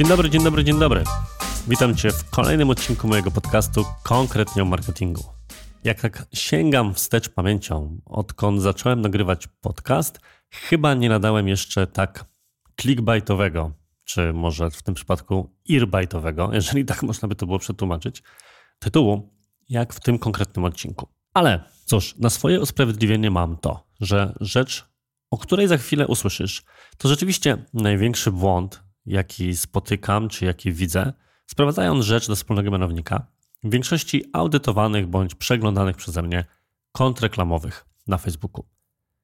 Dzień dobry, dzień dobry, dzień dobry. Witam Cię w kolejnym odcinku mojego podcastu konkretnie o marketingu. Jak tak sięgam wstecz pamięcią, odkąd zacząłem nagrywać podcast, chyba nie nadałem jeszcze tak clickbaitowego, czy może w tym przypadku earbite'owego, jeżeli tak można by to było przetłumaczyć, tytułu, jak w tym konkretnym odcinku. Ale cóż, na swoje usprawiedliwienie mam to, że rzecz, o której za chwilę usłyszysz, to rzeczywiście największy błąd, jaki spotykam, czy jaki widzę, sprowadzając rzecz do wspólnego mianownika w większości audytowanych bądź przeglądanych przeze mnie kont reklamowych na Facebooku.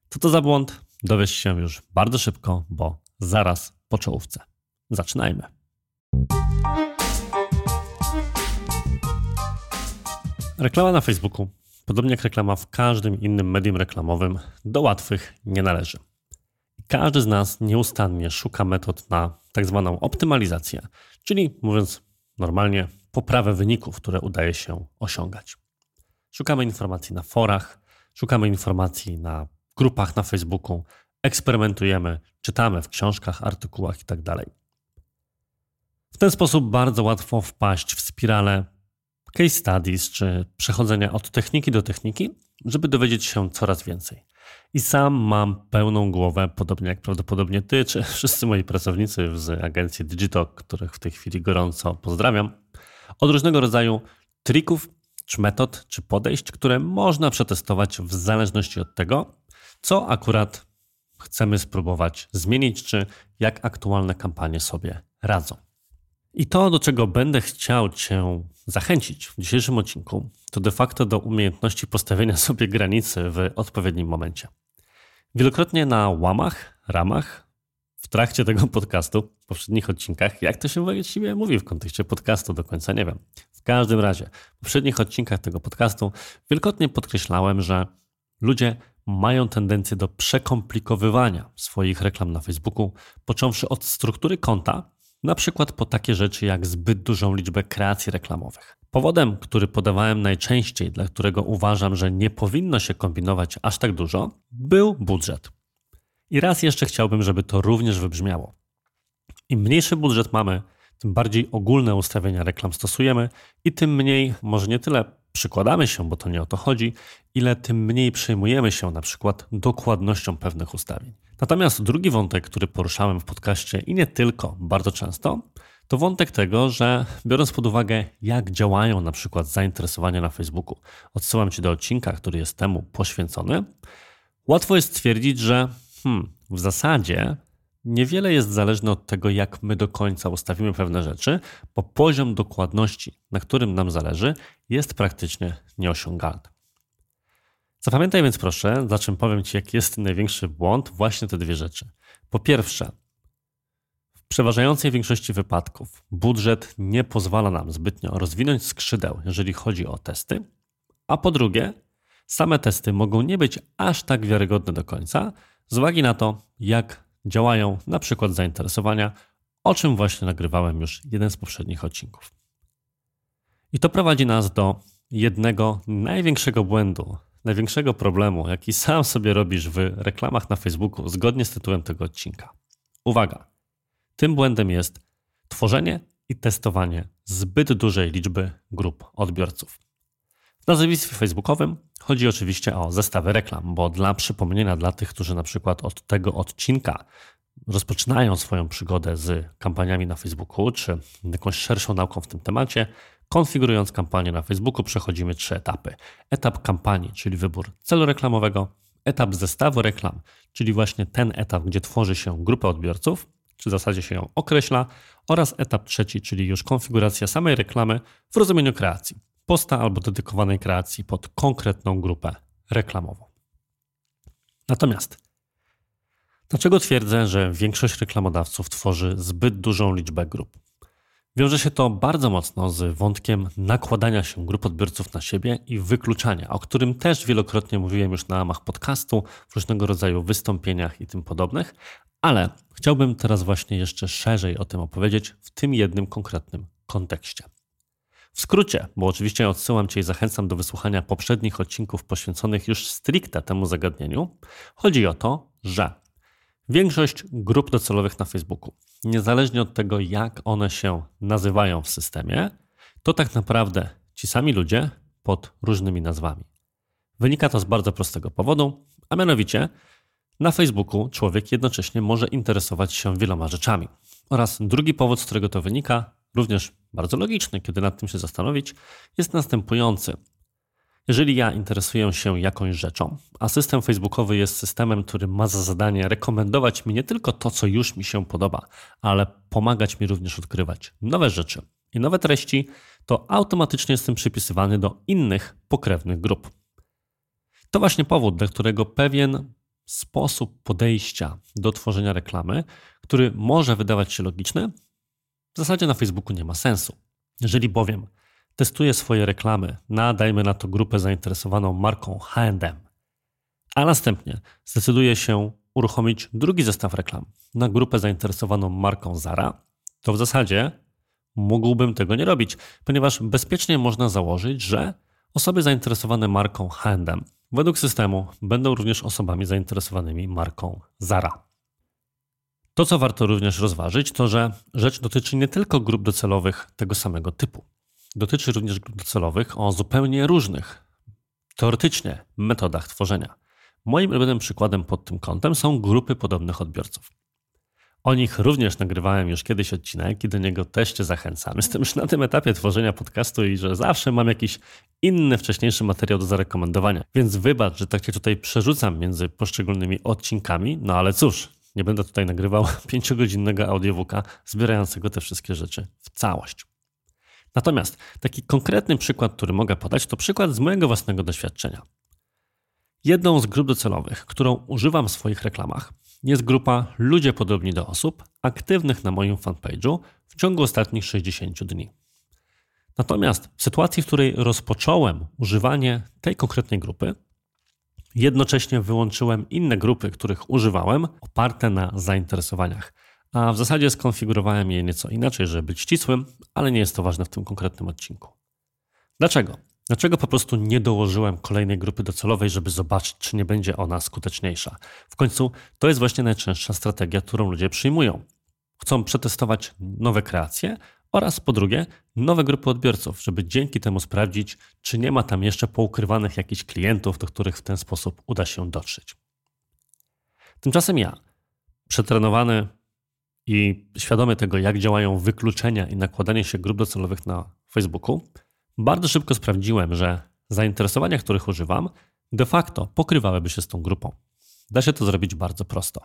Co to za błąd? Dowiesz się już bardzo szybko, bo zaraz po czołówce. Zaczynajmy. Reklama na Facebooku, podobnie jak reklama w każdym innym medium reklamowym, do łatwych nie należy. Każdy z nas nieustannie szuka metod na tak zwaną optymalizację, czyli mówiąc normalnie, poprawę wyników, które udaje się osiągać. Szukamy informacji na forach, szukamy informacji na grupach na Facebooku, eksperymentujemy, czytamy w książkach, artykułach itd. Tak w ten sposób bardzo łatwo wpaść w spiralę case studies czy przechodzenia od techniki do techniki, żeby dowiedzieć się coraz więcej. I sam mam pełną głowę, podobnie jak prawdopodobnie ty, czy wszyscy moi pracownicy z agencji Digitalk, których w tej chwili gorąco pozdrawiam, od różnego rodzaju trików, czy metod, czy podejść, które można przetestować w zależności od tego, co akurat chcemy spróbować zmienić, czy jak aktualne kampanie sobie radzą. I to, do czego będę chciał Cię zachęcić w dzisiejszym odcinku, to de facto do umiejętności postawienia sobie granicy w odpowiednim momencie. Wielokrotnie na łamach, ramach, w trakcie tego podcastu, w poprzednich odcinkach, jak to się właściwie mówi w kontekście podcastu, do końca nie wiem. W każdym razie, w poprzednich odcinkach tego podcastu wielokrotnie podkreślałem, że ludzie mają tendencję do przekomplikowywania swoich reklam na Facebooku, począwszy od struktury konta, na przykład po takie rzeczy jak zbyt dużą liczbę kreacji reklamowych. Powodem, który podawałem najczęściej, dla którego uważam, że nie powinno się kombinować aż tak dużo, był budżet. I raz jeszcze chciałbym, żeby to również wybrzmiało. Im mniejszy budżet mamy, tym bardziej ogólne ustawienia reklam stosujemy i tym mniej, może nie tyle przykładamy się, bo to nie o to chodzi, ile tym mniej przejmujemy się na przykład dokładnością pewnych ustawień. Natomiast drugi wątek, który poruszałem w podcaście i nie tylko, bardzo często, to wątek tego, że biorąc pod uwagę, jak działają na przykład zainteresowania na Facebooku, odsyłam Ci do odcinka, który jest temu poświęcony, łatwo jest stwierdzić, że hmm, w zasadzie niewiele jest zależne od tego, jak my do końca ustawimy pewne rzeczy, bo poziom dokładności, na którym nam zależy, jest praktycznie nieosiągalny. Zapamiętaj więc proszę, za czym powiem Ci, jaki jest największy błąd, właśnie te dwie rzeczy. Po pierwsze, w przeważającej większości wypadków budżet nie pozwala nam zbytnio rozwinąć skrzydeł, jeżeli chodzi o testy, a po drugie, same testy mogą nie być aż tak wiarygodne do końca, z uwagi na to, jak działają na przykład zainteresowania, o czym właśnie nagrywałem już jeden z poprzednich odcinków. I to prowadzi nas do jednego największego błędu, największego problemu, jaki sam sobie robisz w reklamach na Facebooku, zgodnie z tytułem tego odcinka. Uwaga! Tym błędem jest tworzenie i testowanie zbyt dużej liczby grup odbiorców. W nazwisku facebookowym chodzi oczywiście o zestawy reklam, bo dla przypomnienia dla tych, którzy na przykład od tego odcinka rozpoczynają swoją przygodę z kampaniami na Facebooku, czy jakąś szerszą nauką w tym temacie, konfigurując kampanię na Facebooku przechodzimy trzy etapy. Etap kampanii, czyli wybór celu reklamowego, etap zestawu reklam, czyli właśnie ten etap, gdzie tworzy się grupę odbiorców, czy w zasadzie się ją określa, oraz etap trzeci, czyli już konfiguracja samej reklamy w rozumieniu kreacji posta albo dedykowanej kreacji pod konkretną grupę reklamową. Natomiast dlaczego twierdzę, że większość reklamodawców tworzy zbyt dużą liczbę grup? Wiąże się to bardzo mocno z wątkiem nakładania się grup odbiorców na siebie i wykluczania, o którym też wielokrotnie mówiłem już na ramach podcastu, w różnego rodzaju wystąpieniach i tym podobnych, ale chciałbym teraz właśnie jeszcze szerzej o tym opowiedzieć w tym jednym konkretnym kontekście. W skrócie, bo oczywiście odsyłam Cię i zachęcam do wysłuchania poprzednich odcinków poświęconych już stricte temu zagadnieniu, chodzi o to, że Większość grup docelowych na Facebooku, niezależnie od tego, jak one się nazywają w systemie, to tak naprawdę ci sami ludzie pod różnymi nazwami. Wynika to z bardzo prostego powodu, a mianowicie na Facebooku człowiek jednocześnie może interesować się wieloma rzeczami. Oraz drugi powód, z którego to wynika, również bardzo logiczny, kiedy nad tym się zastanowić, jest następujący. Jeżeli ja interesuję się jakąś rzeczą, a system facebookowy jest systemem, który ma za zadanie rekomendować mi nie tylko to, co już mi się podoba, ale pomagać mi również odkrywać nowe rzeczy i nowe treści, to automatycznie jestem przypisywany do innych pokrewnych grup. To właśnie powód, dla którego pewien sposób podejścia do tworzenia reklamy, który może wydawać się logiczny, w zasadzie na Facebooku nie ma sensu. Jeżeli bowiem testuję swoje reklamy na, dajmy na to, grupę zainteresowaną marką HM, a następnie zdecyduję się uruchomić drugi zestaw reklam na grupę zainteresowaną marką Zara, to w zasadzie mógłbym tego nie robić, ponieważ bezpiecznie można założyć, że osoby zainteresowane marką H&M według systemu będą również osobami zainteresowanymi marką Zara. To, co warto również rozważyć, to że rzecz dotyczy nie tylko grup docelowych tego samego typu. Dotyczy również grup docelowych o zupełnie różnych, teoretycznie, metodach tworzenia. Moim ulubionym przykładem pod tym kątem są grupy podobnych odbiorców. O nich również nagrywałem już kiedyś odcinek i do niego też Cię zachęcam. Jestem już na tym etapie tworzenia podcastu i że zawsze mam jakiś inny, wcześniejszy materiał do zarekomendowania. Więc wybacz, że tak Cię tutaj przerzucam między poszczególnymi odcinkami, no ale cóż, nie będę tutaj nagrywał pięciogodzinnego audiowooka zbierającego te wszystkie rzeczy w całość. Natomiast taki konkretny przykład, który mogę podać, to przykład z mojego własnego doświadczenia. Jedną z grup docelowych, którą używam w swoich reklamach, jest grupa Ludzie podobni do osób aktywnych na moim fanpage'u w ciągu ostatnich 60 dni. Natomiast w sytuacji, w której rozpocząłem używanie tej konkretnej grupy, jednocześnie wyłączyłem inne grupy, których używałem, oparte na zainteresowaniach. A w zasadzie skonfigurowałem je nieco inaczej, żeby być ścisłym, ale nie jest to ważne w tym konkretnym odcinku. Dlaczego? Dlaczego po prostu nie dołożyłem kolejnej grupy docelowej, żeby zobaczyć, czy nie będzie ona skuteczniejsza? W końcu to jest właśnie najczęstsza strategia, którą ludzie przyjmują. Chcą przetestować nowe kreacje oraz po drugie nowe grupy odbiorców, żeby dzięki temu sprawdzić, czy nie ma tam jeszcze poukrywanych jakichś klientów, do których w ten sposób uda się dotrzeć. Tymczasem ja, przetrenowany i świadomy tego, jak działają wykluczenia i nakładanie się grup docelowych na Facebooku, bardzo szybko sprawdziłem, że zainteresowania, których używam, de facto pokrywałyby się z tą grupą. Da się to zrobić bardzo prosto.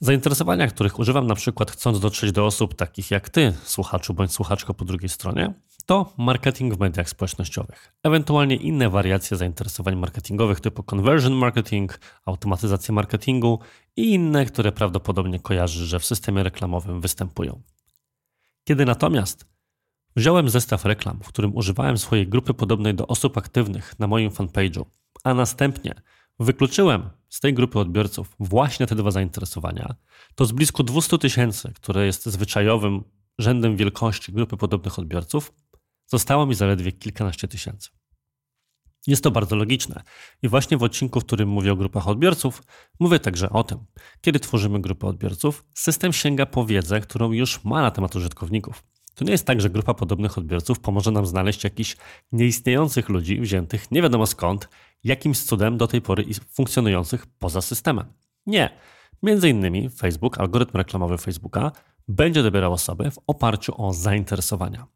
Zainteresowania, których używam na przykład chcąc dotrzeć do osób takich jak ty, słuchaczu bądź słuchaczko po drugiej stronie, to marketing w mediach społecznościowych, ewentualnie inne wariacje zainteresowań marketingowych typu conversion marketing, automatyzacja marketingu i inne, które prawdopodobnie kojarzysz, że w systemie reklamowym występują. Kiedy natomiast Wziąłem zestaw reklam, w którym używałem swojej grupy podobnej do osób aktywnych na moim fanpage'u, a następnie wykluczyłem z tej grupy odbiorców właśnie te dwa zainteresowania, to z blisko 200 tysięcy, które jest zwyczajowym rzędem wielkości grupy podobnych odbiorców, zostało mi zaledwie kilkanaście tysięcy. Jest to bardzo logiczne. I właśnie w odcinku, w którym mówię o grupach odbiorców, mówię także o tym. Kiedy tworzymy grupę odbiorców, system sięga po wiedzę, którą już ma na temat użytkowników. To nie jest tak, że grupa podobnych odbiorców pomoże nam znaleźć jakichś nieistniejących ludzi wziętych nie wiadomo skąd, jakimś cudem do tej pory funkcjonujących poza systemem. Nie. Między innymi Facebook, algorytm reklamowy Facebooka będzie dobierał osoby w oparciu o zainteresowania.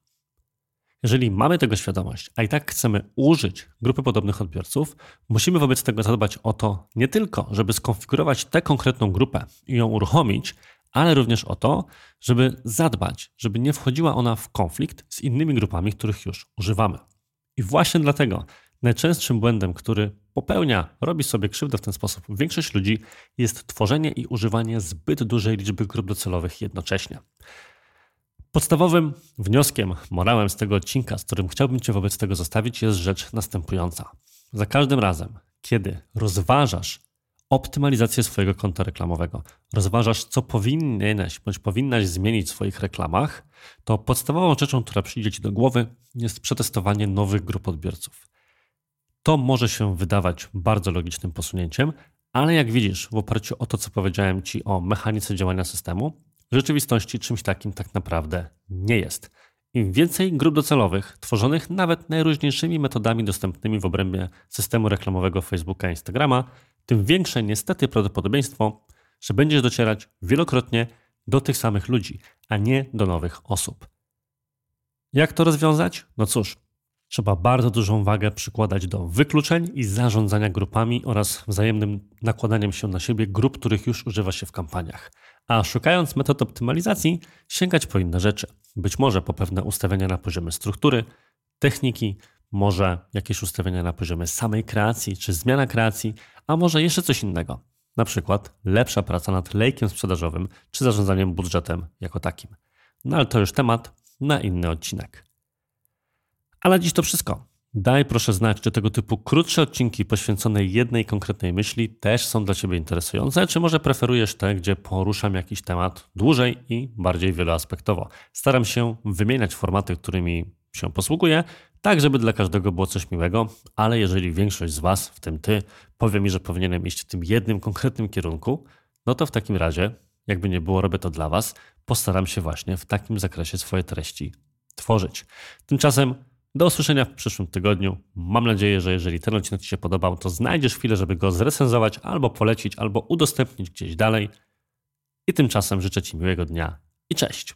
Jeżeli mamy tego świadomość, a i tak chcemy użyć grupy podobnych odbiorców, musimy wobec tego zadbać o to nie tylko, żeby skonfigurować tę konkretną grupę i ją uruchomić, ale również o to, żeby zadbać, żeby nie wchodziła ona w konflikt z innymi grupami, których już używamy. I właśnie dlatego najczęstszym błędem, który popełnia, robi sobie krzywdę w ten sposób większość ludzi, jest tworzenie i używanie zbyt dużej liczby grup docelowych jednocześnie. Podstawowym wnioskiem, morałem z tego odcinka, z którym chciałbym Cię wobec tego zostawić, jest rzecz następująca. Za każdym razem, kiedy rozważasz optymalizację swojego konta reklamowego, rozważasz, co powinieneś bądź powinnaś zmienić w swoich reklamach, to podstawową rzeczą, która przyjdzie Ci do głowy, jest przetestowanie nowych grup odbiorców. To może się wydawać bardzo logicznym posunięciem, Ale jak widzisz, w oparciu o to, co powiedziałem Ci o mechanice działania systemu, w rzeczywistości czymś takim tak naprawdę nie jest. Im więcej grup docelowych, tworzonych nawet najróżniejszymi metodami dostępnymi w obrębie systemu reklamowego Facebooka i Instagrama, tym większe niestety prawdopodobieństwo, że będziesz docierać wielokrotnie do tych samych ludzi, a nie do nowych osób. Jak to rozwiązać? No cóż, trzeba bardzo dużą wagę przykładać do wykluczeń i zarządzania grupami oraz wzajemnym nakładaniem się na siebie grup, których już używa się w kampaniach. A szukając metod optymalizacji, sięgać po inne rzeczy. Być może po pewne ustawienia na poziomie struktury, techniki, może jakieś ustawienia na poziomie samej kreacji czy zmiana kreacji, a może jeszcze coś innego. Na przykład lepsza praca nad lejkiem sprzedażowym czy zarządzaniem budżetem jako takim. No ale to już temat na inny odcinek. Ale dziś to wszystko. Daj proszę znać, czy tego typu krótsze odcinki poświęcone jednej konkretnej myśli też są dla Ciebie interesujące, czy może preferujesz te, gdzie poruszam jakiś temat dłużej i bardziej wieloaspektowo. Staram się wymieniać formaty, którymi się posługuję, tak żeby dla każdego było coś miłego, ale jeżeli większość z Was, w tym Ty, powie mi, że powinienem iść w tym jednym konkretnym kierunku, no to w takim razie, jakby nie było, robię to dla Was, postaram się właśnie w takim zakresie swoje treści tworzyć. Tymczasem do usłyszenia w przyszłym tygodniu. Mam nadzieję, że jeżeli ten odcinek Ci się podobał, to znajdziesz chwilę, żeby go zrecenzować, albo polecić, albo udostępnić gdzieś dalej. I tymczasem życzę Ci miłego dnia i cześć.